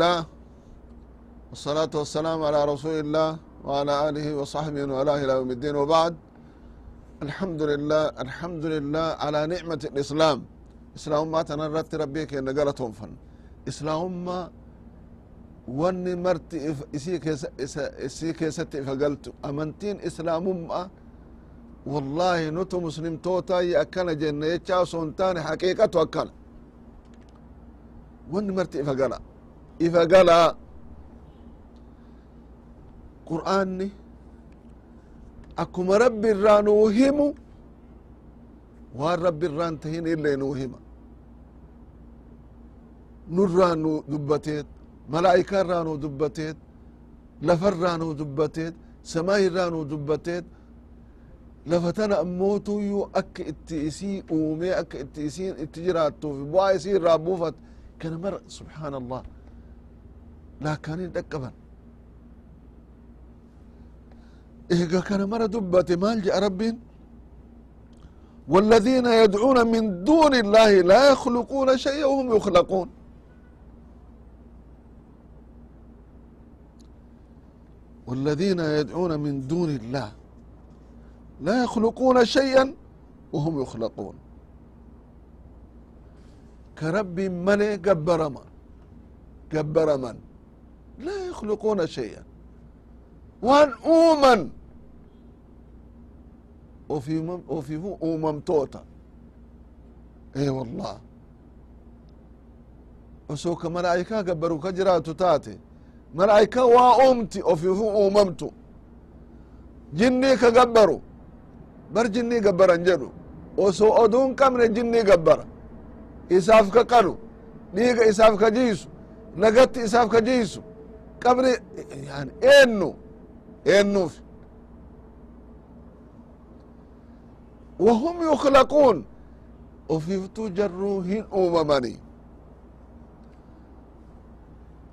الله والصلاة والسلام على رسول الله وعلى آله وصحبه وله إلى يوم الدين وبعد الحمد لله الحمد لله على نعمة الإسلام إسلام ما تنرت ربيك إن قالتهم فن إسلام ما واني مرت إسي كيست فقلت أمنتين إسلام ما والله نتو مسلم توتا يأكل جنة يتشاو سنتان حقيقة وأكل واني مرت فقلت ifa gala ifa galaa qur'aanni akkuma rabbi irraa nuu himu waan rabbi irraan tahin illee nuu hima nurraa nu dubbateet malaa'ika irraa nu dubbateet lafa irraa nu dubbateet samaai irraa nu dubbateet lafa tana ammootuyyuu akka itti isii uumee akka itti isiin itti jiraattuuf bu'aa isii irraa buufat kana mara subxaan allah laakkaaniin dhaqqaban eega kana mara dubbate maal je'a rabbiin والذين يدعون من دون الله لا يخلقون شيئا وهم يخلقون. والذين يدعون من دون الله لا يخلقون شيئا وهم يخلقون. كرب ملي قبر من؟ قبر من؟ لا يخلقون شيئا وان اومن وفي وفي اومم توتا اي والله وسوك ملائكة قبروا كجراتو تاتي malaa'ika waa uumti ofiifu uumamtu jinnii ka gabbaru bar jinnii gabbaran jedhu osoo oduun qabne jinnii gabbara isaaf ka qalu dhiiga isaaf ka jiisu nagatti isaaf ka jiisu qabri yani eennu eennuuf wahum yukhlaquun ofiiftuu jarruu hin uumamanii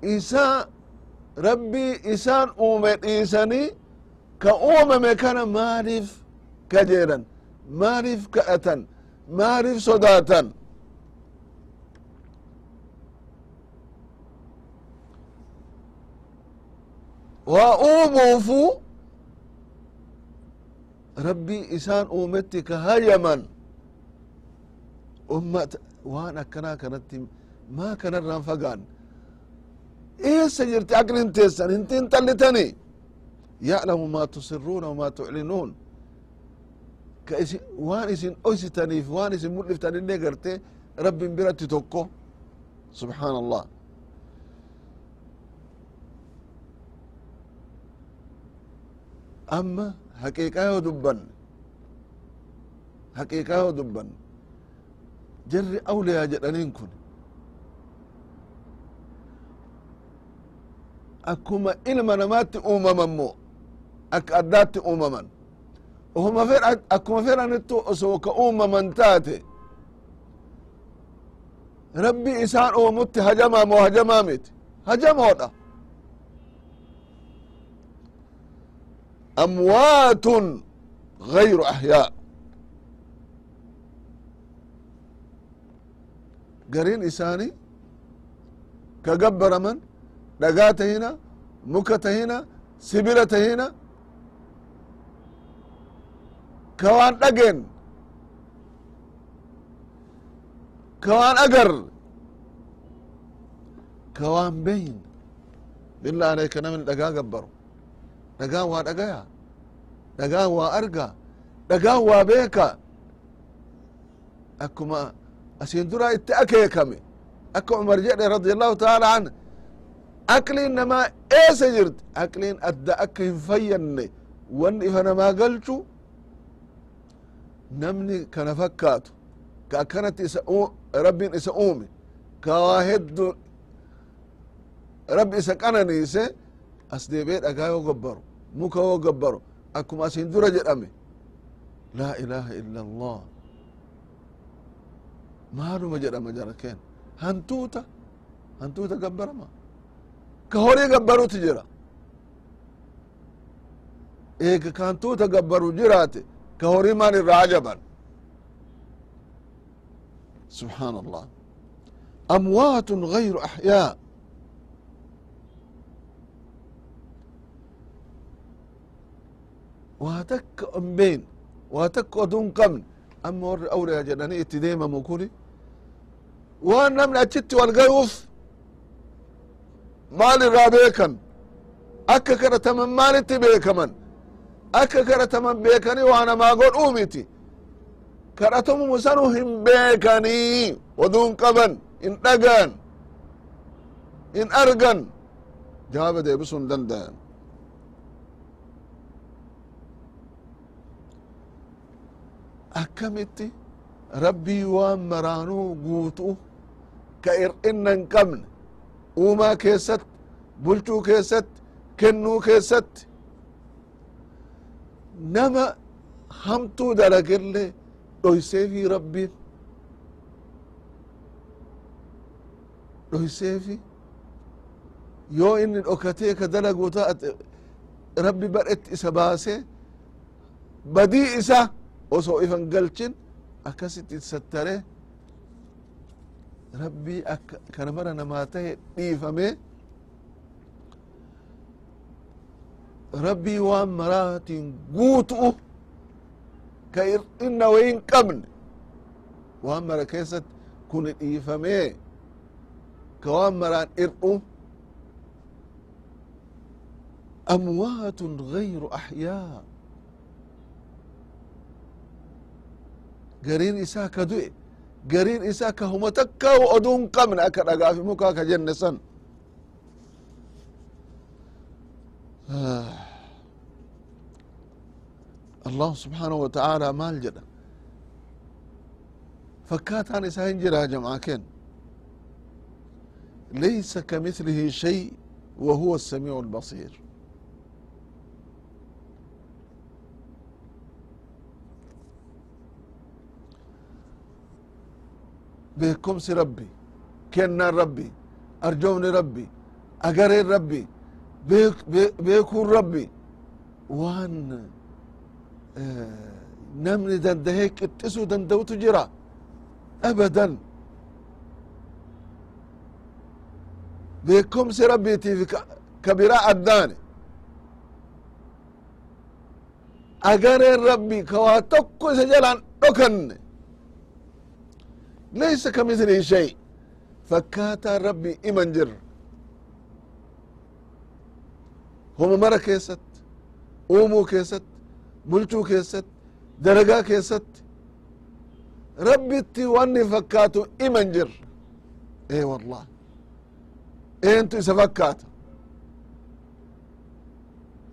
isaa rabbii isaan uume dhiisanii ka uumame kana maaliif kajeelan maaliif kadhatan maaliif sodaatan waa uumuufu rabbii isaan uumetti ka hayaman ummata waan akkanaa kanatti maa kanarraan fagaan eessa jirti aqlin teessan hin xiinxallitani ya'lamu maa tusiruuna wamaa tuclinuun ka isin waan isin oysitaniif waan isin mul'iftanillee garte rabbin biratti tokko subxaan amma haqiiqaa yoo dubbanne haqiiqaa yoo dubbanne jarri awliyaa jedhaniin kun. Akkuma ilma namaatti uumaman moo akka addaatti uumaman. Ohuma fedha akkuma fedhanittu osoo ka uumaman taate rabbi isaan uumutti hajamaa moo hajamaa miti ahyaa gariin isaanii ka gabbaraman dhagaa tahina muka tahina sibila tahina ka waan dhageen ka waan agar ka waan beyn billah aleyka namni dhagaa gabbaru dhagaan waa dhagaya dhagaan waa arga. Dhagaan waa beeka akkuma asin dura itti akeekame akka cumar jedhe radi allahu taala an. Aqliin namaa eesa jirti aqliin adda akka hin fayyanne wanni ifa namaa galchu namni kana fakkaatu ka akkanatti isa rabbin isa uume ka waa heddu rabbi isa qananiise as deebi'ee dhagaa yoo gabbaru muka yoo gabbaru akkuma asin dura jedhame laa ilaha illa allah maaluma jedhama jara keen? Hantuuta hantuuta gabbarama. Ka horii gabbaruti jira. Eega ka hantuuta gabbaru jiraate ka horii maan irraa ajaban. Subxaan allah amwaatun gayru axyaa waa takka hin beyn waa takka oduu hin qabne amma warri awliyaa jedhanii itti deemamu kuni waan namni achitti wal gayuuf maal irraa beekan akka kadhataman maalitti beekaman akka kadhataman beekanii waa namaa godhuu miti kadhatamumu sanu hin beekanii oduu hin qaban hin dhagaan hin argan jawaaba deebisuu hin dandayan akkamitti rabbii waan maraanuu guutuu ka ir'inna hin qabne uumaa keessatti bulchuu keessatti kennuu keessatti nama hamtuu dalagillee dhoyseefi rabbiin dhoyseefi yoo inni dhokatee ka dalagu taate rabbi badhetti isa baasee badii isa osoo ifan galchin akkasitti sattare rabbii akka kana mara namaa tahe dhiifame rabbii waan maraatiin guutu'u ka ir'inna wayi hin qabne waan mara keessatti kun dhiifamee ka waan maraan ir'u amwaatun gayru axyaa gariin isaa ka du'e gariin isaa ka huma takkaa oduu hin qabne akka dhagaafi mukaa ka jenne san allahu subxaanahu wa tacaala maal jedha fakkaataan isaa hin jiraa jamca keen laysa kamithlihi shay wa huwa الsamiiع الbasiir beekomsi rabbi kennaan rabbi arjoomni rabbi agareen rabbi beekuun rabbi waan namni dandahee qixxisuu danda'utu jira abadan beekomsi rabbiitiif ka biraa addaane agareen rabbi ka waa tokko isa jalaan dhokanne laysa kamithlihi shay fakkaataan rabbi iman jirra homa mara keessatti uumuu keessatti bulchuu keessatti daragaa keessatti rabbitti wanni fakkaatu iman jirra ee wallah eentu isa fakkaata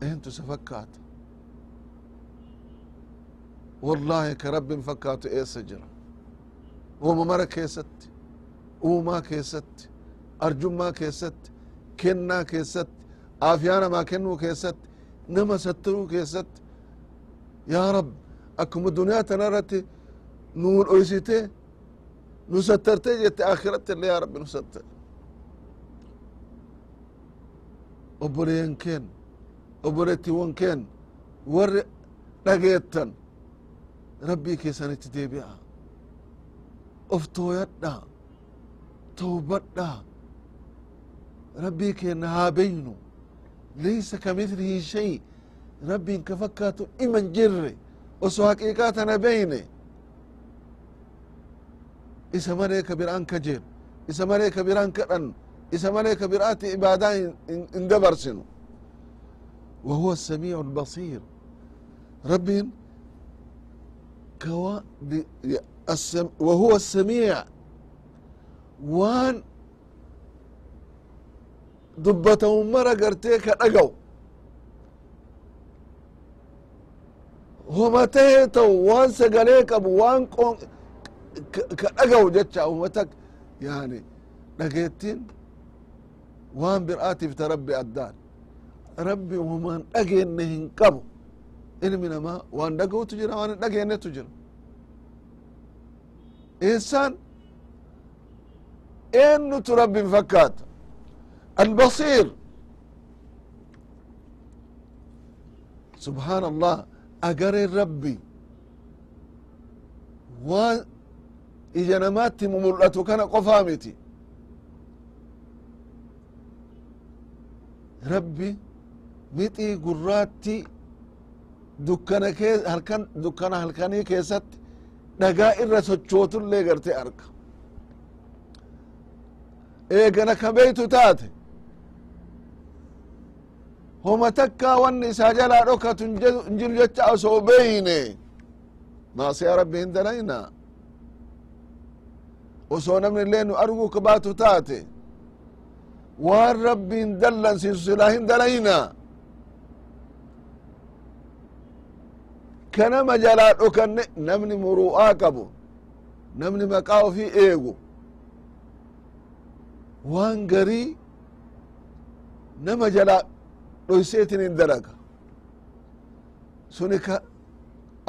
eentu isa fakkaata wallahi ka rabbin fakkaatu eessa jira woma mara keessatti uumaa keessatti arjummaa keessatti kennaa keessatti aafiyaa namaa kennuu keessatti nama sattaruu keessatti. Yaa rab akkuma duniyaa tana irratti nuu dhoysite nu sattarte jette akhiratti illee yaa rabbi nu sattare obboleeyyan keen obboleettiiwwan keen warri dhageettan rabbii keessanitti deebi'a oftooyadha toobadha rabbii keenna haa beynu laysa kamithlihi shay rabbiin ka fakkaatu iman jirre oso haqiiqaa tana beyne isa maree ka biraan ka jeen isa maree ka biraan ka dhannu isa maree ka biraati ibaadaa hin dabarsinu. Wa huwa asamiicu albasiir rabbiin wahuwa samiic waan dubbataummara gartee ka dhagaw. Homa tahee tau waan sagalee qabu waan qon ka dhagaw jecha ummata yani dhageettin waan bir'aatiif ta rabbi addaan. Rabbi homaan dhageenne hin ilmi namaa waan dhaga'utu jira waan hin dhageennetu jira insaan eennutu rabbin fakkaata? Albasiir. Subhaan allah agareen rabbi. Waan ija namaatti mul'atu kana qofaa miti. Rabbi mixii gurraatti dukkana halkan dukkana halkanii keessatti dhagaa irra sochootullee garte arga. Eegana ka beeytu taate. Homa takkaa wanni isaa jalaa dhokatu hin jiru jecha osoo beeyne. Maasiya rabbi hin dalayna osoo namni illee nu arguu ka baatu taate. Waan rabbi dallansiisu silaa hin dalayna kanama jalaa dhokanne namni muru'aa qabu namni maqaa ofii eegu waan garii nama jalaa dhoyseetin hin dalaga. Suni ka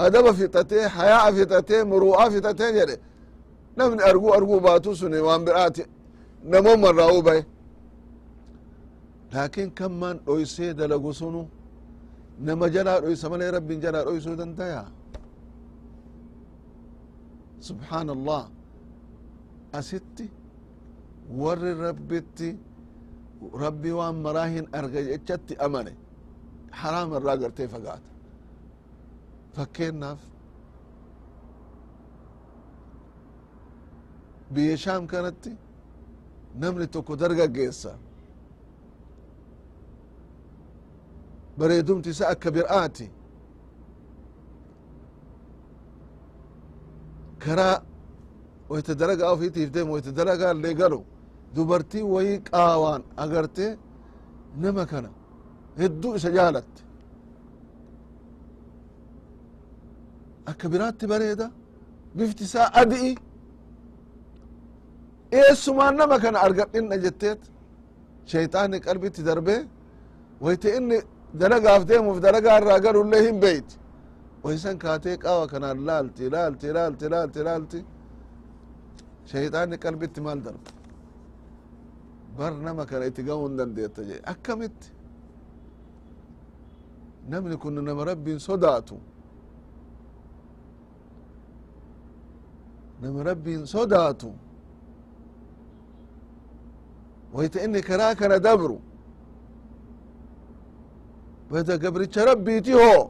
adaba fixatee hayaa fixatee muru'aa fixatee jedhe namni arguu arguu baatu suni waan biraati namoma irraa ubaye laakin kammaan dhoysee dalagu sunu jalaa dhoysa malee rabbin jalaa dhoysuu dandaya subxaan allah asitti warri rabbitti rabbi waan maraa hin arga jechatti amane haraama irraa gartee fagaata fakkeennaaf biyya shaam kanatti namni tokko dargaggeessa bareedumti isa akka bir'aati karaa wayta dalagaa ofiitiif deemu wayta dalagaa illee galu dubartii wayii qaawaan agarte nama kana hedduu isa jaalatte akka biraatti bareeda bifti isaa adi'i. Eessumaan nama kana argadhinna jetteet. Shayxaanni qalbitti darbee wayta inni dalagaaf deemuuf dalagaa irraa galullee hin beeyti waysan kaatee qaawa kanaan laalti laalti laalti laalti laalti. Shayxaanni qalbitti maal darba? Bar nama kana itti gahuu hin dandeetta jee. Akkamitti? Namni kun nama rabbiin sodaatu. Nama rabbiin sodaatu. Wayta inni karaa kana dabru bada gabricha rabbiiti hoo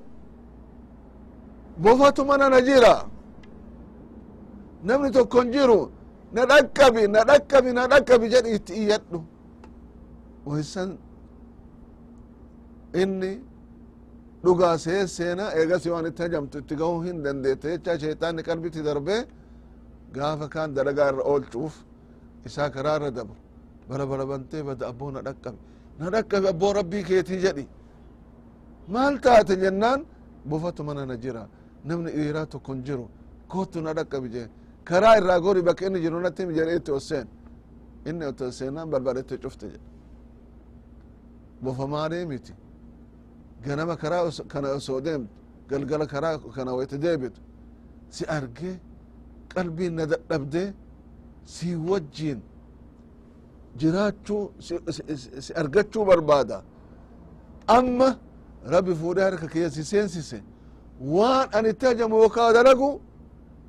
bofatu mana na jira namni tokkon jiru na dhakkabi na dhakkabi na dhakkabi jedhi itti iyyadhu waysan inni dhugaa see seena eegasi waan itti hajamtu itti gahuu hin dandeette jecha shayxaanni qalbitti darbe gaafa kaan dalagaa irra oolchuuf isaa karaa irra dabru bala bala bantee bada abboo na dhaqqabi na dhaqqabi abboo rabbii keetii jedhi maal taate jennaan? Bofatu mana na jira. Namni dhiiraa tokkon jiru. Kootu na dhaqqabi jee karaa irraa gori bakka inni jiru natti himi jedhee itti osseen inni itti osseenaan balbalette cufte jedhe bofa maalee miti? Ganama karaa kana osoo deemtu? Galgala karaa kana wayta deebitu? Si argee qalbiin na dadhabdee si wajjiin jiraachuu si argachuu barbaada. Amma rabbi fuudhee harka kiyya si seensise waan an itti hajamu yookaa dalagu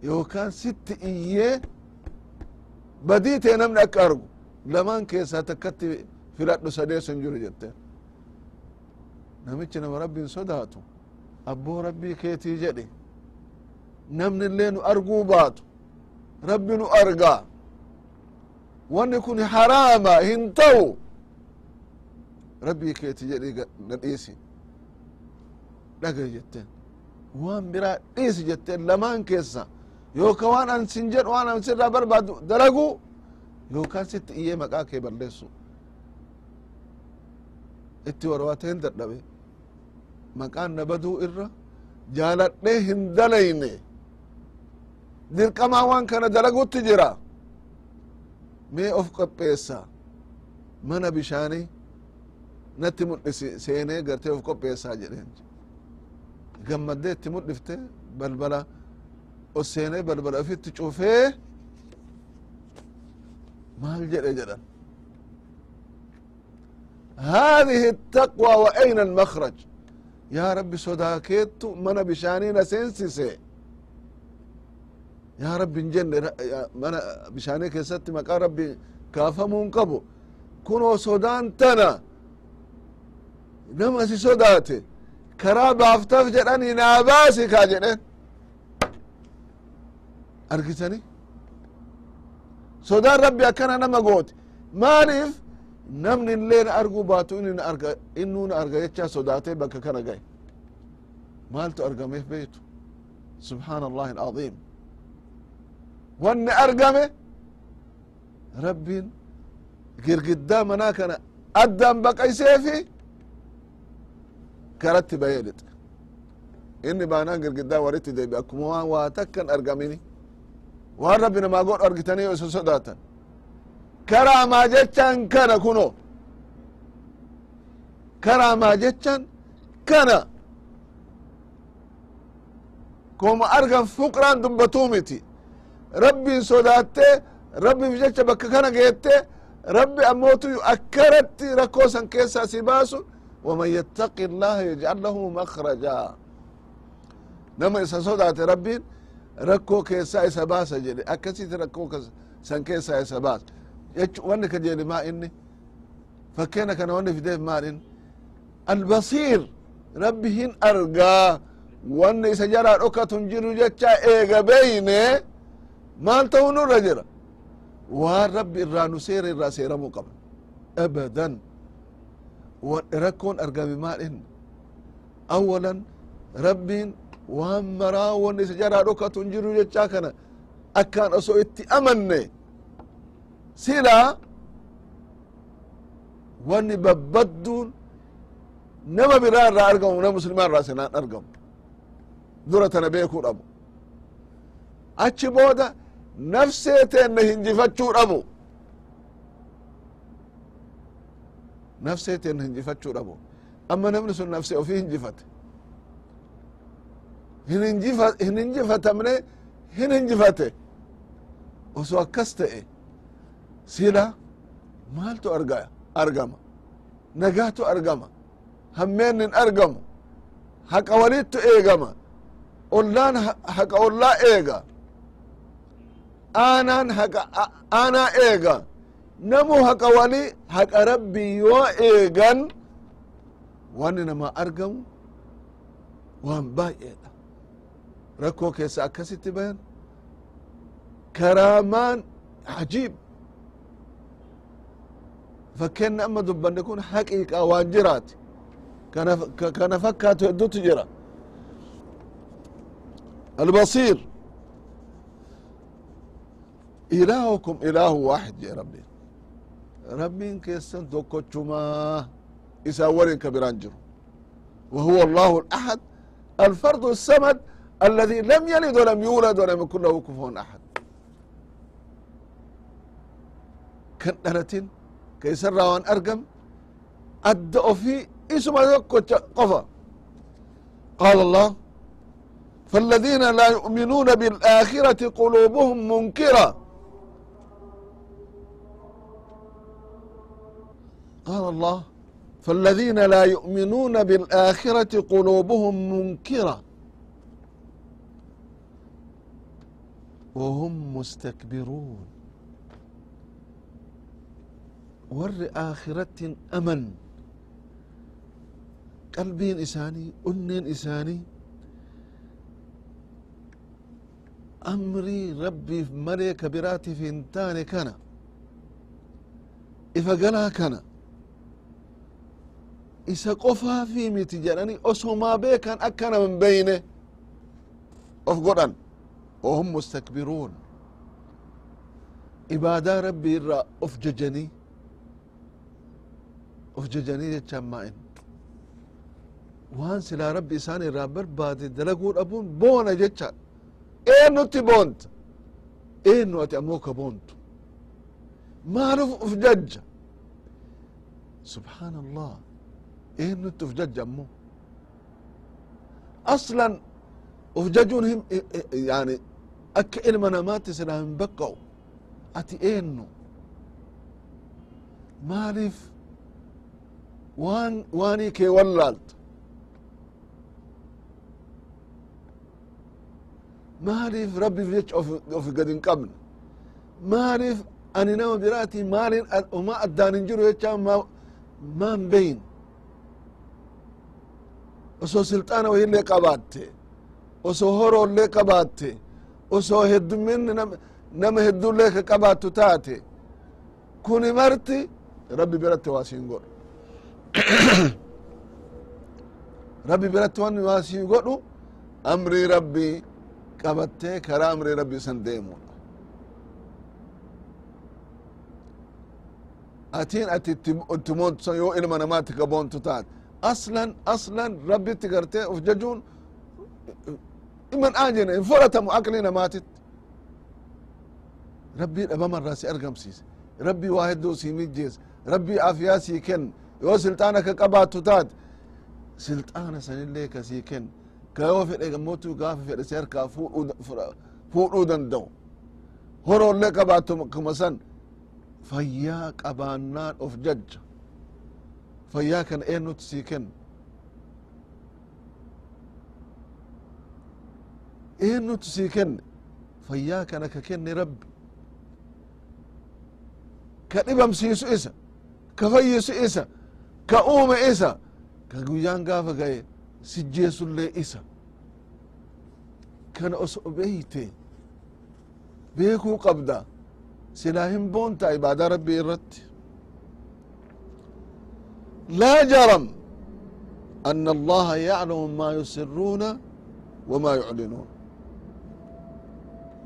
yookaan sitti iyyee badii tee namni akka argu. Lamaan keessaa takkatti filadhu sadeesu hin jiru jetteen namichi nama rabbiin sodaatu abboo rabbii keetii jedhe. Namni illee nu arguu baatu rabbi nu argaa. Wanni kun haraama hin ta'u. Rabbii keeti jedhi na dhagay jetteen. Waan biraa dhiisi jetteen lamaan keessa. Yooka waan an sin jedhu waan an sirraa barbaadu dalagu yookaan sitti iyyee maqaa kee balleessu itti warwaateen dadhabe. Maqaan na baduu irra jaaladhee hin dalayne. Dirqamaa waan kana dalagutti jira. Mee of qopheessa. Mana bishaanii natti mudhisi seenee gartee of qopheessaa jedheen gammaddee itti mudhifte balbala os seenee balbala ofitti cufee maal jedhe jedhan هذه التقوى وأين المخرج يا ربي صداكيت من بشاني نسنسسي يا ربي نجن من بشاني كيست مقا ربي كافمون قبو كنو صدان تنا نما سي صداتي karaa baaftaf jedhani naa baasi kaa jedhen argitani sodaan rabbi akkana nama gooti maaliif namni illeen arguu baatu inin arga innuna arga jecha sodaatee bakka kana gahe? Maaltu argameef beetu subxaan allahi alcaظim wanni argame rabbiin girgiddaa manaa kana addaan baqayseefi karatti dhixe inni baanaan girgiddaa waritti deebi akkuma waan waa takkan argamini. Waan rabbi namaa godhu argitanii yoo isa sodaatan. Karaamaa jechaan kana kuno karaamaa jechaan kana? Koma argan fuqraan dubbatuu miti. Rabbiin sodaattee rabbiif jecha bakka kana geette rabbi ammootu akkanatti rakkoo san keessaa si baasu illaha yajcal lahu makraja nama isa sodaate rabbiin rakkoo keessaa isa baasa jedhe akkasitti rakkoo san keessaa isa baasa jechu wanni ka jedhe maa inni fakkeena kana wanni fideef maal inni albasiir rabbi hin argaa wanni isa jaraa dhokatun jiru jecha eega beyne maal ta'u nurra jira waan rabbi irraa nu seera irraa seeramuu qaba abadan rakkoon inni awalan rabbiin waan maraa wanni isa jaraa dhokatun jiru jecha kana akkaan osoo itti amanne. Silaa wanni babbadduun nama biraa irraa argamu nama muslimaa irraa sinaan argamu. Dura tana beekuu dhabu achi booda nafsee teenna hinjifachuu dhabu nafsee teenna hinjifachuu dhabu amma namni sun nafse ofii hinjifate hin hinjifatamne hin hinjifate osoo akkas ta'e sila maaltu arga argama nagaatu argama hammeennin argamu haqa walittu eegama ollaan haqa ollaa eega aanaan haqa aanaa eega namu haqa wali haqa rabbii yoo eegan. Wanni nama argamu waan baay'eedha rakkoo keessa akkasitti bayan. Karaamaan ajiib fakkeenna amma dubbanne kun haqiiqa waan jiraati kana fakkaatu heddutu jira. Albasiir ilaahukum ilaahu waaxid jee rabbiin rabbiin keessan tokkochumaa isaa walin ka biraan jiru وهو الله الأحد الفرد السمد الذي لم يلد ولم يولد ولم يكن له كفوا أحد كان دلتين كيسر وان أرقم أدى في اسم قفا قال الله فالذين لا يؤمنون بالآخرة قلوبهم منكرة قال الله فالذين لا يؤمنون بالآخرة قلوبهم منكرة. وهم مستكبرون. ور آخرة أمن. قلبين إساني أنين إساني. أمري ربي مري كبراتي في انتاني كان. إفقلا كان. Isa qofaa fi miti jedhani osomaa beekan akkana min beyne of godhan ohum mustakbiruun. Ibaadaa rabbi irraa of jajanii of jajanii jechaan maa'in waan silaa rabbi isaan irraa barbaade dalaguu dhabuun boona jecha eennutti boonta? Eennu ati ammoo ka boontu? Maaluf uf jajja? Subxaan allah eennutti uf jajja ammo aslan uf jajuun him yani akka ilma namaatti silaa hin baqqa'u ati eennu maaliif waan waanii kee wallaalta maaliif rabbiif jecha of gad hin qabne maaliif ani nama biraati maalin uma addaan hin jiru jecha maan beyin osoo silxaana wahillee qabaatte osoo horoollee qabaatte osoo hedduminni nama heddullee ka qabaattu taate kuni marti rabbi biratti waa siin godhu. Rabbi biratti wanni waa sii godhu amrii rabbii qabattee karaa amrii rabbii san deemudha atiin ati itti moontu yoo ilma namaatti ka boontu taate aslan aslan rabbitti gartee uf jajuun iman aanjene hin fudhatamu aqli namaatitti rabbii dhabamarraa si argamsiise rabbii waa hedduu sii mijjeese rabbii afiyaa sii kenna yoo silxaana ka qabaattu taate silxaana sanillee ka sii kenna ka yoo fedhe gammotu gaafa fedhe si harkaa fuudhuu danda'u horoollee qabaattu akkuma san fayyaa qabaannaan of jajja sii kenna eenyutu sii kenne fayyaa kana ka kenne rabbi. Ka dhibamsiisu isa ka fayyisu isa ka uume isa ka guyyaan gaafa gaye sijjeesullee isa. Kana oso beeyte beekuu qabda silaa hin boonta ibaadaa rabbii irratti laa jaram أن الله يعلم ما يسرون وما يعلنون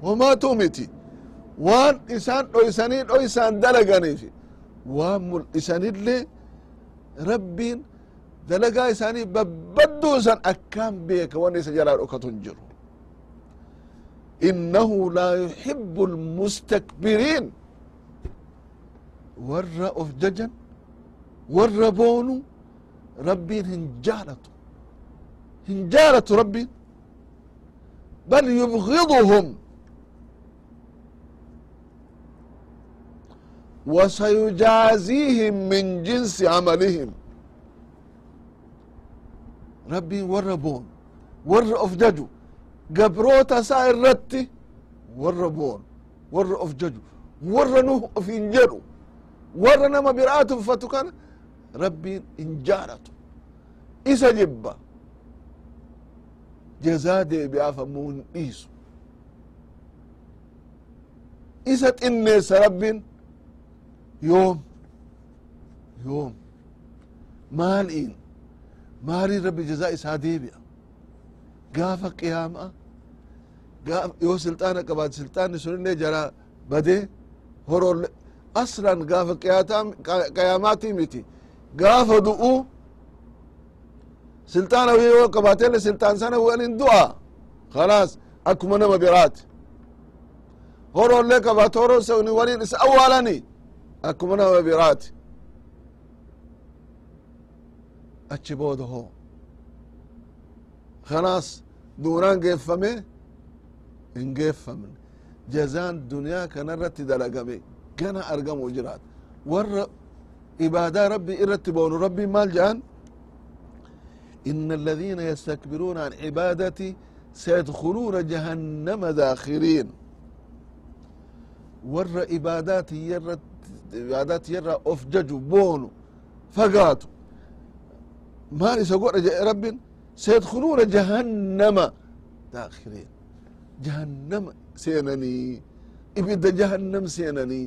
وما تمتي waan isaan dhoysanii dhoysaan dalaganiif waan mul'isanillee rabbiin dalagaa isaanii babbadduu san akkaan beeka wan isa jalaa dhokatu hin jiru innahu laa yuhibbu lmustakbiriin warra of jajan warra boonu rabbiin hin jaalatu hin jaalatu rabbiin bal yubgiduhum وسيجازيهم من جنس عملهم ربي ور بون ور أفججو قبروتا سائر رتي ور بون ور أفججو ور نوح في انجلو ور نما براتو فتو rabbin hinjaalatu isa jibba jazaa deebi'aaf ammoo hin dhiisu isa xinneessa rabbiin yoom yoom maal'iin maaliin rabbi jazaa isaa deebi'a gaafa qiyaama'a yoo silxaana qabaate silxaanni sunillee jara badee horolle aslan gaafa qiyaamaatii miti gaafa du'u silxaana yoo qabaatelle silxaan sana walin du'a. Khalaas akkuma nama biraati horolle qabaate horon sani walin isa awwaalanii akkuma nama biraati achi booda hoo. Kanaas duunaan geeffame hin geeffamne jazaan duniyaa kana irratti dalagame gana argamu jiraata warra ibaadaa rabbii irratti boonu rabbiin maal jedhan إن الذين يستكبرون عن عبادتي سيدخلون جهنم داخرين ور عباداتي يرت عبادات يرى أفججوا بونو فقاتوا ما يسقون رب سيدخلون جهنم داخرين جهنم سينني إبدا جهنم سينني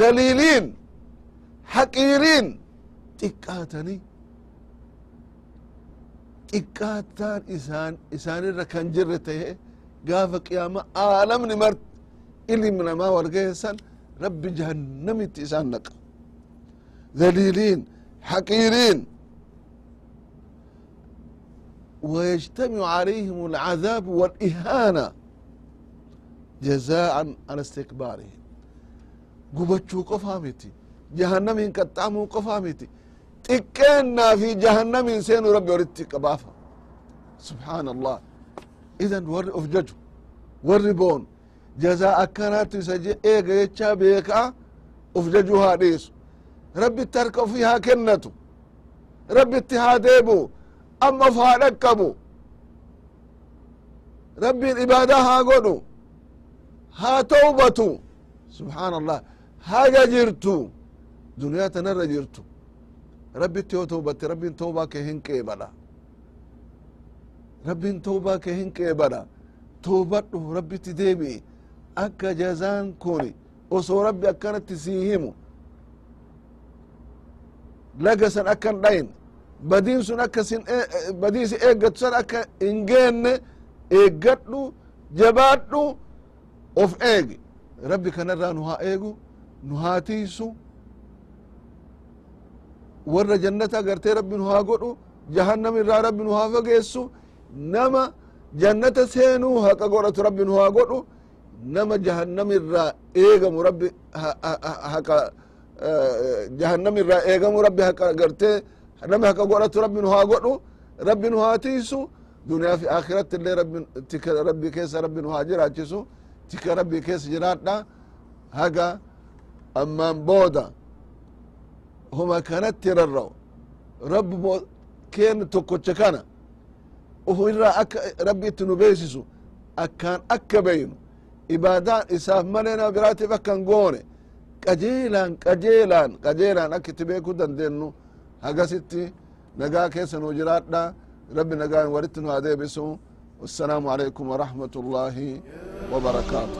ذليلين حقيرين تكاتني xiqqaataan isaan isaanirra kan jirre tahe gaafa qiyaama aalamni mart ilmi namaa walgeessan rabbi jahannamitti isaan naqa ذليلين حقيرين ويجتمع عليهم العذاب والإهانة جزاء على استكبارهم قبتشو قفامتي jahannamin qaxxaamuu qofaa miti xiqqeennaa fi jahannamin seenu rabbi walitti qabaafa. Subحaan allah idan warri of jaju warri boon jazaa akkanaatu isa eega jechaa beekaa of jajuu haa dhiisu. Rabbitti harka ofii haa kennatu. Rabbitti haa deebu amma of haa dhaqqabu rabbiin ibaada haa godhu. Haa tawbatu. Subحaan allah haga jirtu duniyaa tanarra jirtu. Rabbitti yoo tawbatte rabbiin tawbaa kee hin rabbin tawbaa ke hin qeebala towbadhu rabbitti deebi'i akka jazaan kun osoo rabbi akkanatti sii himu. Lagasan akkan dhayin badiin sun akka sin badii si eeggatu san akka hin geenne eeggadhu jabaadhu of eegi. Rabbi kanarraa nu haa eegu nu haa tiisu warra jannata gartee rabbi nu haa godhu jahannam irraa rabbi nu haa fageessu nama jannata seenuu haqa godhatu rabbi nu haa godhu nama jahannam irraa eegamu rabbi haqa jahannam irraa eegamu rabbi haqa gartee nami haqa godhatu rabbi nu haa godhu rabbi nu haa tiisu duniyaa fi akhiratti illee rabbi keessa rabbi nu haa jiraachisu tika rabbi keessa jiraadha haga ammaan booda huma kanatti rarra'u rabbi keenya tokkocha kana uf irraa akka rabbi itti nu beesisu akkaan akka beynu ibaadaan isaaf malee nama biraatiif akkan goone qajeelaan qajeelaan qajeelaan akka itti beekuu dandeenyu hagasitti nagaa keessa nu jiraadha rabbi nagaan walitti nu haa deebisu wassalaamu alaikum warahmatu llaahi wabarakaatu